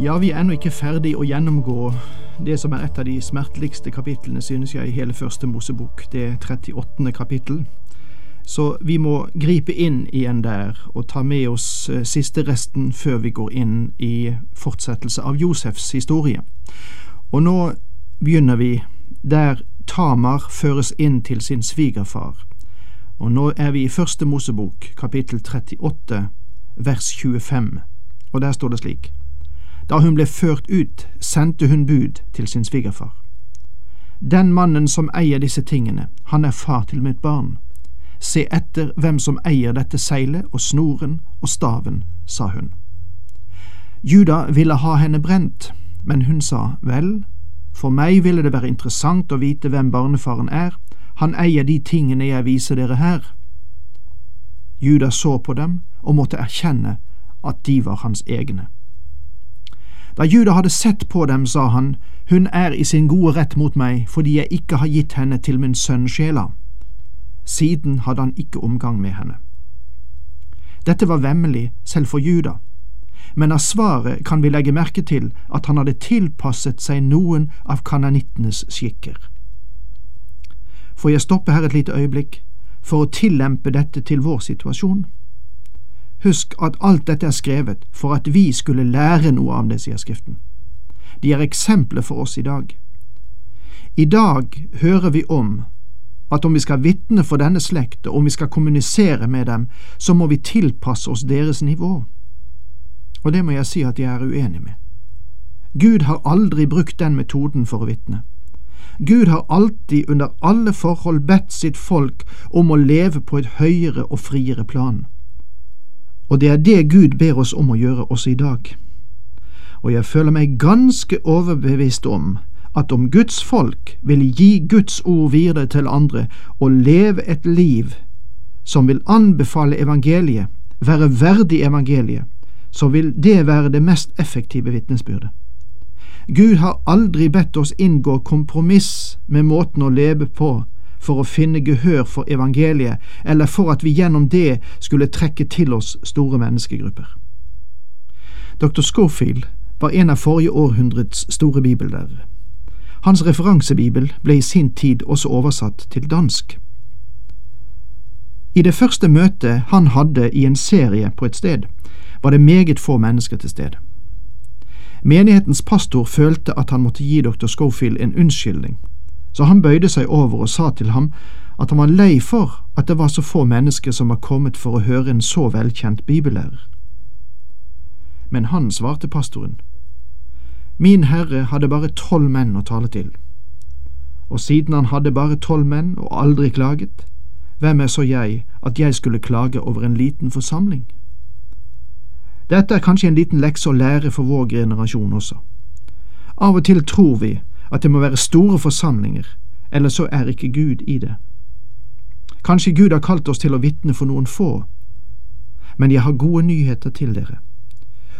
Ja, vi er ennå ikke ferdig å gjennomgå det som er et av de smerteligste kapitlene, synes jeg, i hele første Mosebok, det 38. kapittel. Så vi må gripe inn igjen der og ta med oss eh, siste resten før vi går inn i fortsettelse av Josefs historie. Og nå begynner vi der Tamar føres inn til sin svigerfar. Og nå er vi i første Mosebok, kapittel 38, vers 25, og der står det slik. Da hun ble ført ut, sendte hun bud til sin svigerfar. Den mannen som eier disse tingene, han er far til mitt barn. Se etter hvem som eier dette seilet og snoren og staven, sa hun. Juda ville ha henne brent, men hun sa, vel, for meg ville det være interessant å vite hvem barnefaren er, han eier de tingene jeg viser dere her. Juda så på dem og måtte erkjenne at de var hans egne. Da Juda hadde sett på dem, sa han, Hun er i sin gode rett mot meg fordi jeg ikke har gitt henne til min sønn Sjela. Siden hadde han ikke omgang med henne. Dette var vemmelig selv for Juda, men av svaret kan vi legge merke til at han hadde tilpasset seg noen av kananittenes skikker. Får jeg stoppe her et lite øyeblikk for å tillempe dette til vår situasjon? Husk at alt dette er skrevet for at vi skulle lære noe av det, sier Skriften. De er eksempler for oss i dag. I dag hører vi om at om vi skal vitne for denne slekt, og om vi skal kommunisere med dem, så må vi tilpasse oss deres nivå. Og det må jeg si at jeg er uenig med. Gud har aldri brukt den metoden for å vitne. Gud har alltid under alle forhold bedt sitt folk om å leve på et høyere og friere plan. Og det er det Gud ber oss om å gjøre også i dag. Og jeg føler meg ganske overbevist om at om Guds folk vil gi Guds ord videre til andre og leve et liv som vil anbefale evangeliet, være verdig evangeliet, så vil det være det mest effektive vitnesbyrdet. Gud har aldri bedt oss inngå kompromiss med måten å leve på for å finne gehør for evangeliet, eller for at vi gjennom det skulle trekke til oss store menneskegrupper. Dr. Schofield var en av forrige århundrets store bibellærere. Hans referansebibel ble i sin tid også oversatt til dansk. I det første møtet han hadde i en serie på et sted, var det meget få mennesker til stede. Menighetens pastor følte at han måtte gi dr. Schofield en unnskyldning så han bøyde seg over og sa til ham at han var lei for at det var så få mennesker som var kommet for å høre en så velkjent bibellærer. Men han svarte pastoren, Min Herre hadde bare tolv menn å tale til, og siden han hadde bare tolv menn og aldri klaget, hvem er så jeg at jeg skulle klage over en liten forsamling? Dette er kanskje en liten lekse å lære for vår generasjon også. Av og til tror vi at det må være store forsamlinger, eller så er ikke Gud i det. Kanskje Gud har kalt oss til å vitne for noen få, men jeg har gode nyheter til dere.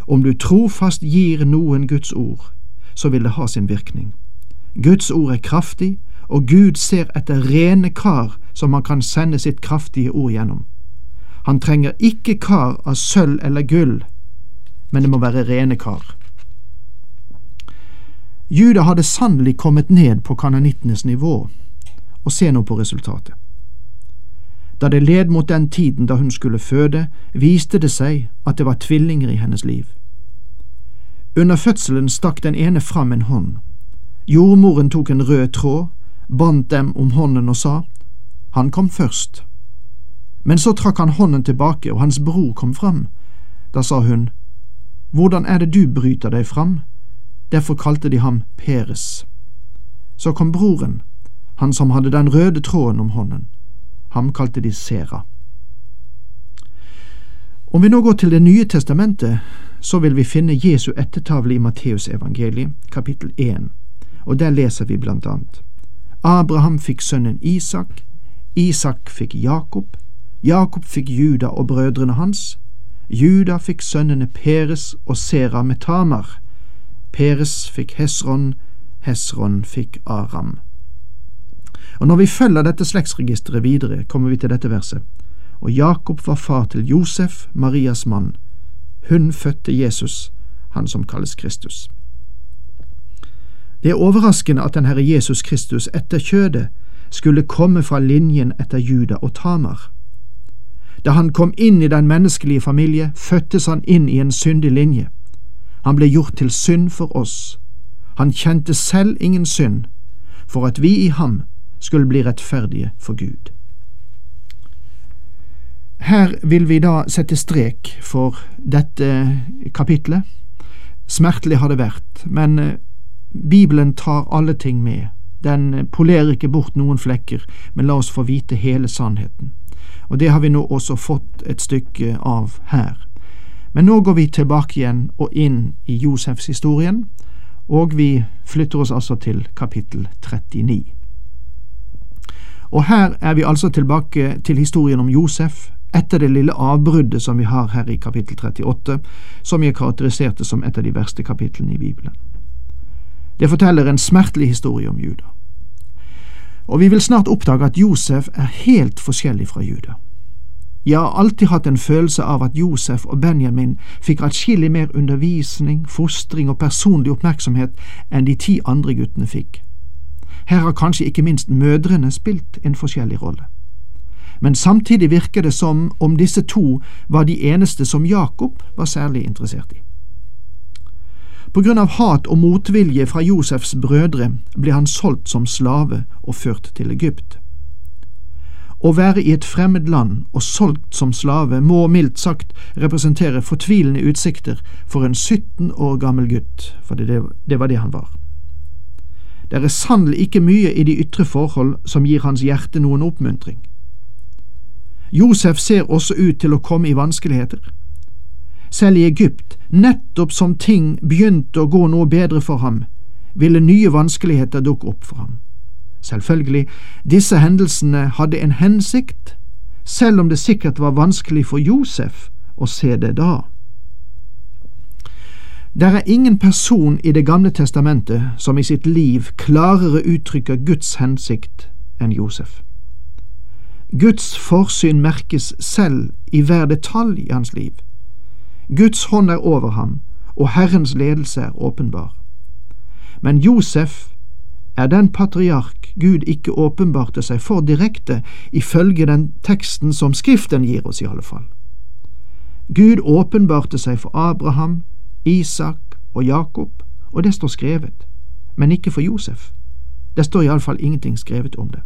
Om du trofast gir noen Guds ord, så vil det ha sin virkning. Guds ord er kraftig, og Gud ser etter rene kar som han kan sende sitt kraftige ord gjennom. Han trenger ikke kar av sølv eller gull, men det må være rene kar. Juda hadde sannelig kommet ned på kanonittenes nivå, og se nå på resultatet. Da det led mot den tiden da hun skulle føde, viste det seg at det var tvillinger i hennes liv. Under fødselen stakk den ene fram en hånd. Jordmoren tok en rød tråd, bandt dem om hånden og sa, Han kom først. Men så trakk han hånden tilbake, og hans bror kom fram. Da sa hun, Hvordan er det du bryter deg fram? Derfor kalte de ham Peres. Så kom broren, han som hadde den røde tråden om hånden. Ham kalte de Sera. Om vi nå går til Det nye testamentet, så vil vi finne Jesu ettertavle i Matteusevangeliet, kapittel 1, og der leser vi blant annet. Abraham fikk sønnen Isak, Isak fikk Jakob, Jakob fikk Juda og brødrene hans, Juda fikk sønnene Peres og Sera med Tamar, Peres fikk Hesron, Hesron fikk Aram. Og Når vi følger dette slektsregisteret videre, kommer vi til dette verset. Og Jakob var far til Josef, Marias mann. Hun fødte Jesus, han som kalles Kristus. Det er overraskende at den Herre Jesus Kristus etter kjødet skulle komme fra linjen etter Juda og Tamar. Da han kom inn i den menneskelige familie, fødtes han inn i en syndig linje. Han ble gjort til synd for oss. Han kjente selv ingen synd, for at vi i ham skulle bli rettferdige for Gud. Her vil vi da sette strek for dette kapitlet. Smertelig har det vært, men eh, Bibelen tar alle ting med. Den polerer ikke bort noen flekker, men la oss få vite hele sannheten. Og det har vi nå også fått et stykke av her. Men nå går vi tilbake igjen og inn i Josefs historien, og vi flytter oss altså til kapittel 39. Og her er vi altså tilbake til historien om Josef etter det lille avbruddet som vi har her i kapittel 38, som jeg karakteriserte som et av de verste kapitlene i Bibelen. Det forteller en smertelig historie om Juda. Og vi vil snart oppdage at Josef er helt forskjellig fra Juda. Jeg har alltid hatt en følelse av at Josef og Benjamin fikk atskillig mer undervisning, fostring og personlig oppmerksomhet enn de ti andre guttene fikk. Her har kanskje ikke minst mødrene spilt en forskjellig rolle. Men samtidig virker det som om disse to var de eneste som Jakob var særlig interessert i. På grunn av hat og motvilje fra Josefs brødre ble han solgt som slave og ført til Egypt. Å være i et fremmed land og solgt som slave må mildt sagt representere fortvilende utsikter for en 17 år gammel gutt, for det, det var det han var. Det er sannelig ikke mye i de ytre forhold som gir hans hjerte noen oppmuntring. Josef ser også ut til å komme i vanskeligheter. Selv i Egypt, nettopp som ting begynte å gå noe bedre for ham, ville nye vanskeligheter dukke opp for ham. Selvfølgelig, disse hendelsene hadde en hensikt, selv om det sikkert var vanskelig for Josef å se det da. Der er ingen person i Det gamle testamentet som i sitt liv klarere uttrykker Guds hensikt enn Josef. Guds forsyn merkes selv i hver detalj i hans liv. Guds hånd er over ham, og Herrens ledelse er åpenbar. Men Josef er den patriark Gud ikke åpenbarte seg for direkte, ifølge den teksten som Skriften gir oss, i alle fall. Gud åpenbarte seg for Abraham, Isak og Jakob, og det står skrevet, men ikke for Josef. Det står iallfall ingenting skrevet om det.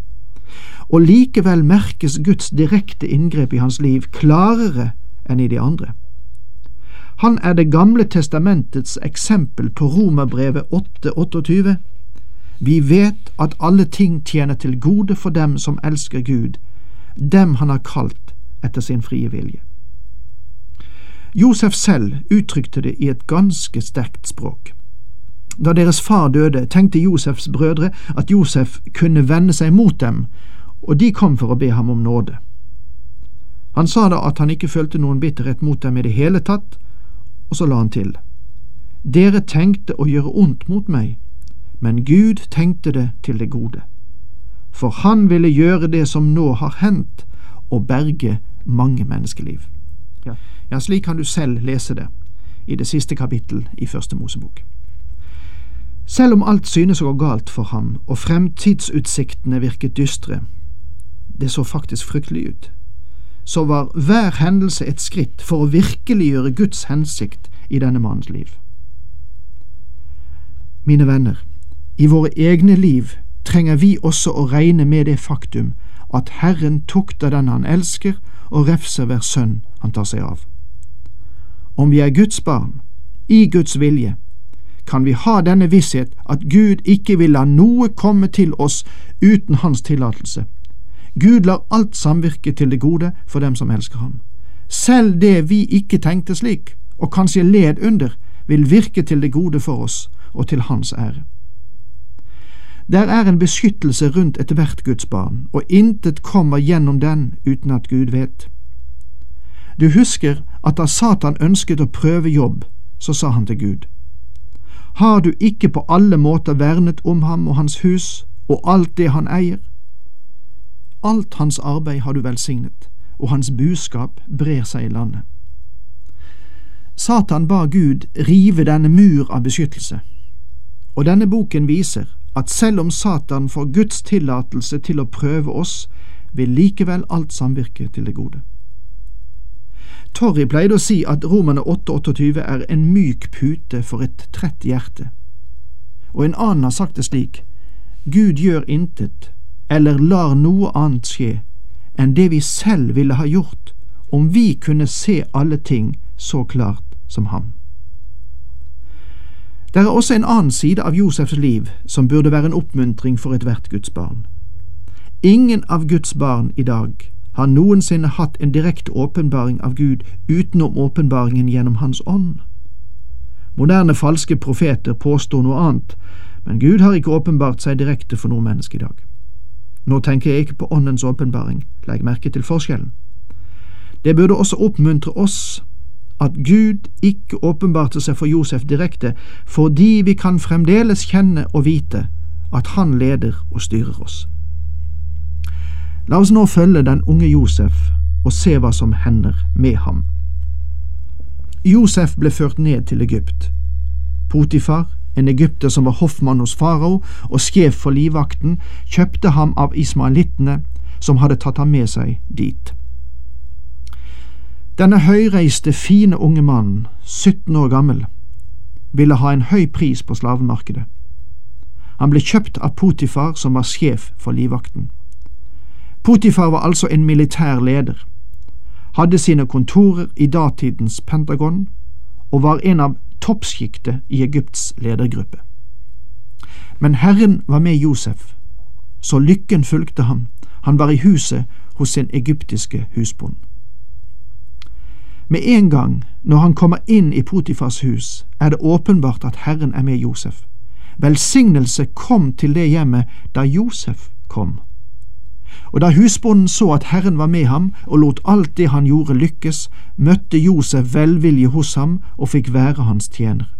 Og likevel merkes Guds direkte inngrep i hans liv klarere enn i de andre. Han er Det gamle testamentets eksempel på Romerbrevet 8,28. Vi vet at alle ting tjener til gode for dem som elsker Gud, dem han har kalt etter sin frie vilje. Josef selv uttrykte det i et ganske sterkt språk. Da deres far døde, tenkte Josefs brødre at Josef kunne vende seg mot dem, og de kom for å be ham om nåde. Han sa da at han ikke følte noen bitterhet mot dem i det hele tatt, og så la han til. Dere tenkte å gjøre ondt mot meg, men Gud tenkte det til det gode. For han ville gjøre det som nå har hendt, og berge mange menneskeliv. Ja, ja slik kan du selv lese det i det siste kapittel i Første Mosebok. Selv om alt synes å gå galt for ham, og fremtidsutsiktene virket dystre, det så faktisk fryktelig ut, så var hver hendelse et skritt for å virkeliggjøre Guds hensikt i denne mannens liv. Mine venner, i våre egne liv trenger vi også å regne med det faktum at Herren tukter den han elsker, og refser hver sønn han tar seg av. Om vi er Guds barn, i Guds vilje, kan vi ha denne visshet at Gud ikke vil la noe komme til oss uten Hans tillatelse. Gud lar alt samvirke til det gode for dem som elsker ham. selv det vi ikke tenkte slik, og kanskje led under, vil virke til det gode for oss og til Hans ære. Der er en beskyttelse rundt ethvert Guds barn, og intet kommer gjennom den uten at Gud vet. Du husker at da Satan ønsket å prøve jobb, så sa han til Gud, Har du ikke på alle måter vernet om ham og hans hus og alt det han eier? Alt hans arbeid har du velsignet, og hans buskap brer seg i landet. Satan ba Gud rive denne mur av beskyttelse, og denne boken viser at selv om Satan får Guds tillatelse til å prøve oss, vil likevel alt samvirke til det gode. Torry pleide å si at Romerne 8,28 er en myk pute for et trett hjerte, og en annen har sagt det slik, Gud gjør intet, eller lar noe annet skje, enn det vi selv ville ha gjort om vi kunne se alle ting så klart som ham. Det er også en annen side av Josefs liv som burde være en oppmuntring for ethvert Guds barn. Ingen av Guds barn i dag har noensinne hatt en direkte åpenbaring av Gud utenom åpenbaringen gjennom Hans ånd. Moderne falske profeter påstår noe annet, men Gud har ikke åpenbart seg direkte for noe menneske i dag. Nå tenker jeg ikke på Åndens åpenbaring, legg merke til forskjellen. Det burde også oppmuntre oss at Gud ikke åpenbarte seg for Josef direkte, fordi vi kan fremdeles kjenne og vite at Han leder og styrer oss. La oss nå følge den unge Josef og se hva som hender med ham. Josef ble ført ned til Egypt. Potifar, en egypter som var hoffmann hos farao og sjef for livvakten, kjøpte ham av ismaelittene som hadde tatt ham med seg dit. Denne høyreiste, fine unge mannen, 17 år gammel, ville ha en høy pris på slavemarkedet. Han ble kjøpt av Potifar, som var sjef for livvakten. Potifar var altså en militær leder, hadde sine kontorer i datidens Pentagon og var en av toppsjiktet i Egypts ledergruppe. Men Herren var med Josef, så lykken fulgte ham, han var i huset hos sin egyptiske husbond. Med en gang når han kommer inn i Potifars hus, er det åpenbart at Herren er med Josef. Velsignelse kom til det hjemmet da Josef kom. Og da husbonden så at Herren var med ham og lot alt det han gjorde lykkes, møtte Josef velvilje hos ham og fikk være hans tjener.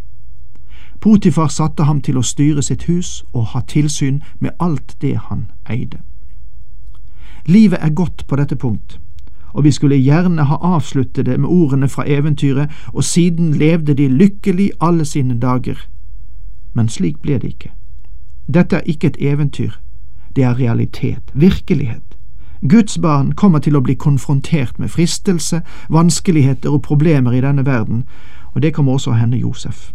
Potifar satte ham til å styre sitt hus og ha tilsyn med alt det han eide. Livet er godt på dette punkt, og vi skulle gjerne ha avsluttet det med ordene fra eventyret, og siden levde de lykkelig alle sine dager. Men slik ble det ikke. Dette er ikke et eventyr, det er realitet, virkelighet. Guds barn kommer til å bli konfrontert med fristelse, vanskeligheter og problemer i denne verden, og det kommer også å hende Josef.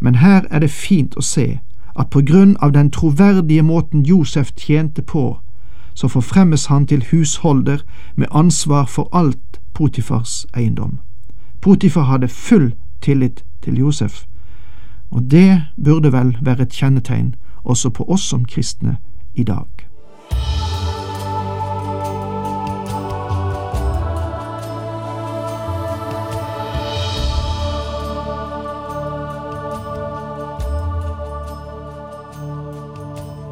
Men her er det fint å se at på grunn av den troverdige måten Josef tjente på, så forfremmes han til husholder med ansvar for alt Potifars eiendom. Potifar hadde full tillit til Josef, og det burde vel være et kjennetegn også på oss som kristne i dag.